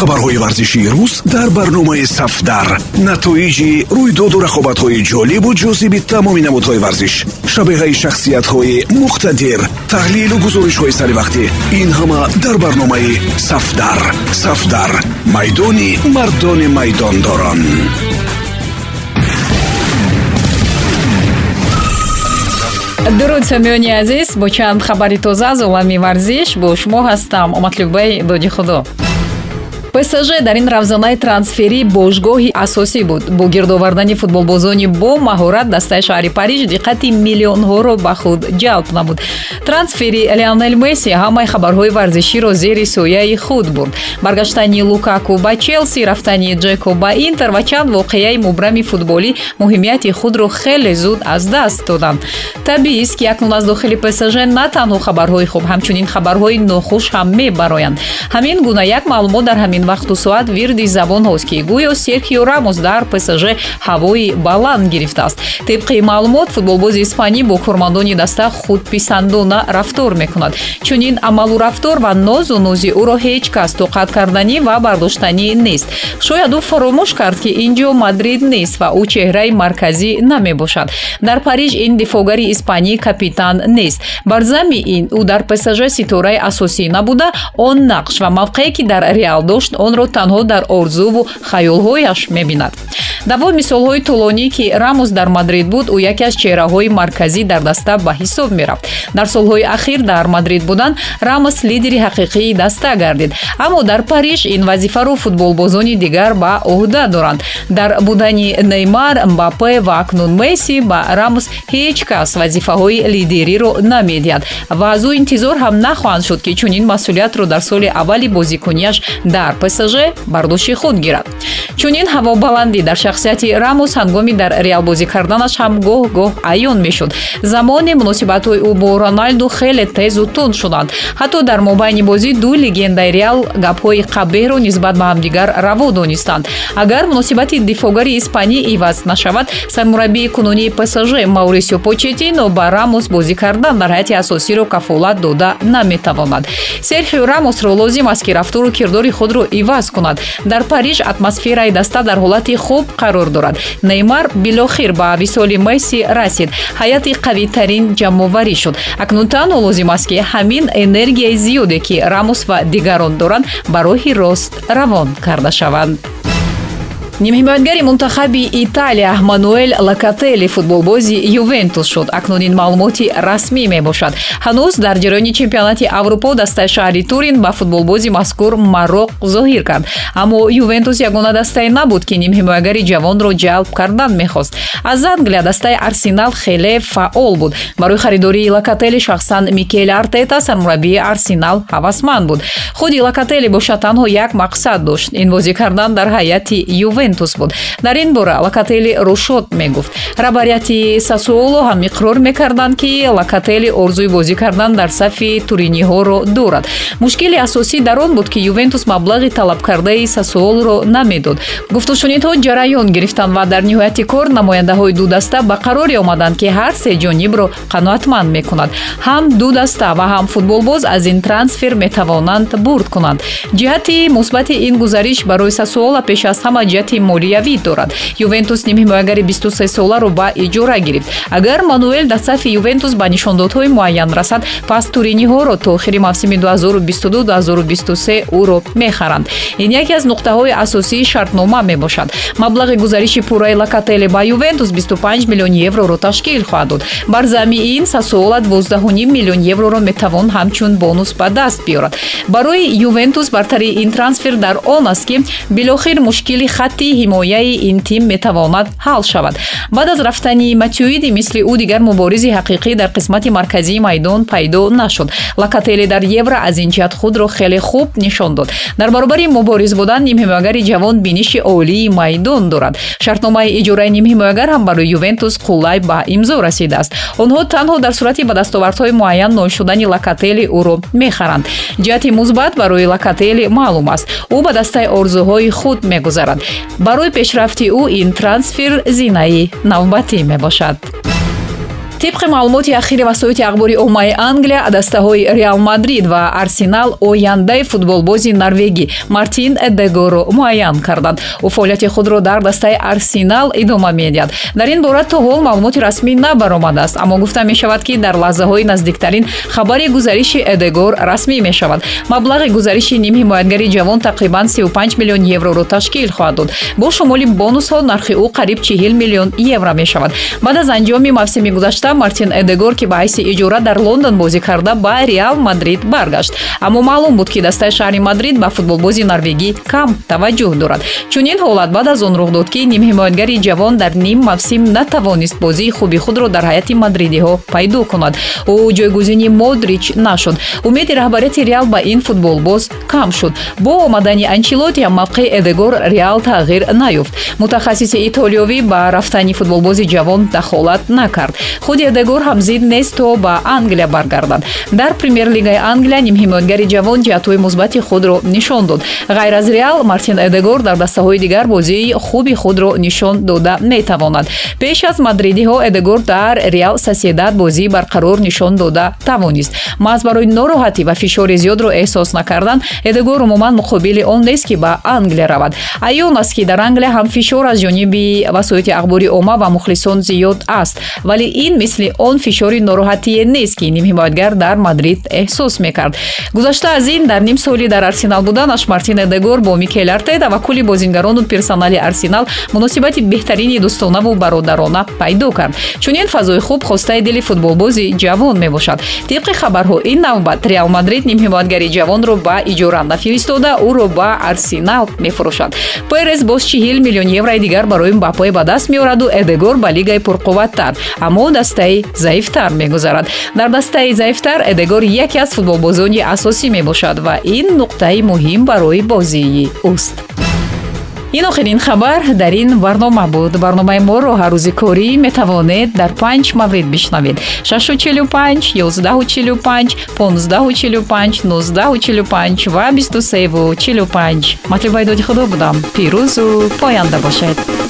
хабарҳои варзишии рӯз дар барномаи сафдар. Натоиҷи рӯйдоду рақобатҳои ҷолибу ҷозиби тамоми намудҳои варзиш шабеҳаи шахсиятҳои муқтадир таҳлилу гузоришҳои саривақтӣ ин ҳама дар барномаи сафдар. Сафдар майдони мардони майдондорон. Дуруд самиёни азиз бо чанд хабари тоза аз олами варзиш бо шумо ҳастам. Омадлубай доҷи худо псж дар ин равзанаи трансферӣ бошгоҳи асосӣ буд. Бо гирдовардани футболбозони бо маҳорат дастаи шаҳри париж диққати миллионҳоро ба худ ҷалб намуд трансфери леонел месси ҳамаи хабарҳои варзиширо зери сояи худ бурд. Баргаштани лукаку ба челси рафтани джеко ба интер ва чанд воқеаи мубрами футболӣ муҳимияти худро хеле зуд аз даст доданд. Табиист ки акнун аз дохили псж на танҳо хабарҳои хуб ҳамчунин хабарҳои нохуш ҳам мебароянд. Ҳамин гуна як маълумот дар ҳамин ин вақту соат вирди забон ҳост ки гӯё серхио рамос дар псж ҳавои баланд гирифтааст. Тибқи маълумот футболбози испанӣ бо кормандони даста худписандона рафтор мекунад. Чунин амалу рафтор ва нозу нӯзи ӯро ҳеҷ кас тоқат карданӣ ва бардоштанӣ нест. Шояд ӯ фаромӯш кард ки ин ҷо мадрид нест ва ӯ чеҳраи марказӣ намебошад. Дар париж ин дифогари испанӣ капитан нест. Бар замми ин ӯ дар псж ситораи асосӣ набуда он нақш ва мавқеъе ки дар реал дошт дошт онро танҳо дар орзуву хаёлҳояш мебинад. Давоми солҳои тӯлонӣ ки рамус дар мадрид буд ӯ яке аз чеҳраҳои марказӣ дар даста ба ҳисоб мерафт дар солҳои ахир дар мадрид будан рамус лидери ҳақиқии даста гардид. Аммо дар париж ин вазифаро футболбозони дигар ба уҳда доранд. Дар будани неймар мбапе ва акнун месси ба рамус ҳеҷ кас вазифаҳои лидериро намедиҳад ва аз ӯ интизор ҳам нахоҳанд шуд ки чунин масъулиятро дар соли аввали бозикунияш дар псж бардошти худ гирад. Чунин ҳавобаландӣ дар шахсияти рамус ҳангоми дар реал бозӣ карданаш ҳам гоҳ-гоҳ аён мешуд. Замони муносибатҳои ӯ бо роналду хеле тезу тунд шуданд. Ҳатто дар мобайни бозӣ ду легендаи реал гапҳои қабеҳро нисбат ба ҳамдигар раво донистанд. Агар муносибати дифогари испанӣ иваз нашавад сармураббии кунунии псж маурисио почетино ба рамус бозӣ кардан дар ҳайати асосиро кафолат дода наметавонад. Серхио рамусро лозим аст ки рафтору кирдори худро ро иваз кунад. Дар париж атмосфераи даста дар ҳолати хуб қарор дорад. Неймар билохир ба висоли месси расид. Ҳайати қавитарин ҷамъоварӣ шуд. Акнун танҳо лозим аст ки ҳамин энергияи зиёде ки рамус ва дигарон доранд ба роҳи рост равон карда шаванд нимҳимоятгари мунтахаби италия мануэл лакатели футболбози ювентус шуд. Акнун ин маълумоти расмӣ мебошад. Ҳанӯз дар ҷараёни чемпионати аврупо дастаи шаҳри турин ба футболбози мазкур марроқ зоҳир кард. Аммо ювентус ягона дастае набуд ки нимҳимоятгари ҷавонро ҷалб кардан мехост. Аз англия дастаи арсенал хеле фаъол буд. Барои харидории лакатели шахсан микел артета сармураббии арсенал ҳавасманд буд. Худи лакатели бошад танҳо як мақсад дошт. Ин бозӣ кардан дар ҳайати ювентус ювентус буд. Дар ин бора лакатели рушод мегуфт. Рабарияти сасуоло ҳам иқрор мекарданд ки лакатели орзуи бозӣ кардан дар сафи туриниҳоро дорад. Мушкили асосӣ дар он буд ки ювентус маблағи талабкардаи сасуолро намедод. Гуфтушунидҳо ҷараён гирифтанд ва дар ниҳояти кор намояндаҳои ду даста ба қароре омаданд ки ҳар се ҷонибро қаноатманд мекунад. Ҳам ду даста ва ҳам футболбоз аз ин трансфер метавонанд бурд кунанд. Ҷиҳати мусбати ин гузариш барои сасуола пеш аз ҳама ҷиҳати молиявӣ дорад. Ювентус нимҳимоягари 23 соларо ба иҷора гирифт. Агар мануэл дар сафи ювентус ба нишондодҳои муайян расад пас туриниҳоро то охири мавсими 2022-2023 ӯро мехаранд. Ин яке аз нуқтаҳои асосии шартнома мебошад. Маблағи гузариши пурраи лакателе ба ювентус 25 миллион евроро ташкил хоҳад дод. Бар замми ин сасуола 12 миллион евроро метавон ҳамчун бонус ба даст биёрад. Барои ювентус бартари ин трансфер дар он аст ки билохир мушкили хатти ҳимояи ин тим метавонад ҳал шавад. Баъд аз рафтани матюиди мисли ӯ дигар муборизи ҳақиқӣ дар қисмати марказии майдон пайдо нашуд. Лакатели дар евра аз ин ҷиҳат худро хеле хуб нишон дод. Дар баробари мубориз будан нимҳимоягари ҷавон биниши олии майдон дорад. Шартномаи иҷораи нимҳимоягар ҳам барои ювентус қуллай ба имзо расидааст. Онҳо танҳо дар сурати ба дастовардҳои муайян ноил шудани лакатели ӯро мехаранд. Ҷиҳати мусбат барои лакатели маълум аст. Ӯ ба дастаи орзуҳои худ мегузарад барои пешрафти ӯ ин трансфер зинаи навбатӣ мебошад тибқи маълумоти ахири васоити ахбори оммаи англия дастаҳои реал мадрид ва арсенал ояндаи футболбози норвегӣ мартин эдегоро муайян карданд. Ӯ фаъолияти худро дар дастаи арсенал идома медиҳад. Дар ин бора то ҳол маълумоти расмӣ набаромадааст аммо гуфта мешавад ки дар лаҳзаҳои наздиктарин хабари гузариши эдегор расмӣ мешавад. Маблағи гузариши нимҳимоятгари ҷавон тақрибан 35 миллион евроро ташкил хоҳад дод. Бо шумоли бонусҳо нархи ӯ қариб 40 миллион евро мешавад. Баъд аз анҷоми мавсими гузашта мартин эдегор ки ба ҳайси иҷора дар лондон бозӣ карда ба реал мадрид баргашт. Аммо маълум буд ки дастаи шаҳри мадрид ба футболбози норвегӣ кам таваҷҷӯҳ дорад. Чунин ҳолат баъд аз он рух дод ки нимҳимоятгари ҷавон дар ним мавсим натавонист бозии хуби худро дар ҳайати мадридиҳо пайдо кунад. Ӯ ҷойгузини модрич нашуд. Умеди раҳбарияти реал ба ин футболбоз кам шуд. Бо омадани анчилоти ҳам мавқеи эдегор реал тағйир наёфт мутахассиси итолиёвӣ ба рафтани футболбози ҷавон дахолат накард. Худи эдегор ҳам зид нест то ба англия баргардад. Дар премер-лигаи англия нимҳимоятгари ҷавон ҷиҳатҳои мусбати худро нишон дод. Ғайр аз реал мартин эдегор дар дастаҳои дигар бозии хуби худро нишон дода метавонад. Пеш аз мадридиҳо эдегор дар реал соседат бозии барқарор нишон дода тавонист. Маҳз барои нороҳатӣ ва фишори зиёдро эҳсос накардан эдегор умуман муқобили он нест ки ба англия равад. Аён аст ки дар англия ҳам фишор аз ҷониби васоити ахбори омма ва мухлисон зиёд аст. Вале ин мисли он фишори нороҳатие нест ки нимҳимоятгар дар мадрид эҳсос мекард. Гузашта аз ин дар нимсоли дар арсенал буданаш мартин эдегор бо микел артеда ва кулли бозингарону персонали арсенал муносибати беҳтарини дӯстонаву бародарона пайдо кард. Чунин фазои хуб хостаи дили футболбози ҷавон мебошад. Тибқи хабарҳо ин навбат реал мадрид нимҳимоятгари ҷавонро ба иҷора нафиристода ӯро ба арсенал мефурӯшад. Перес боз 40 миллион еврои дигар барои мбаппе ба даст меораду эдегор ба лигаи пурқувваттар. Аммо дастаи заифтар мегузарад. Дар дастаи заифтар эдегор яке аз футболбозони асосӣ мебошад ва ин нуқтаи муҳим барои бозии ӯст ин охирин хабар дар ин барнома буд. Барномаи моро ҳаррӯзи корӣ метавонед дар панҷ маврид бишнавед. 645 145 1545 1945 ва 2345 матлуби доди худо будам. Пирӯзу поянда бошед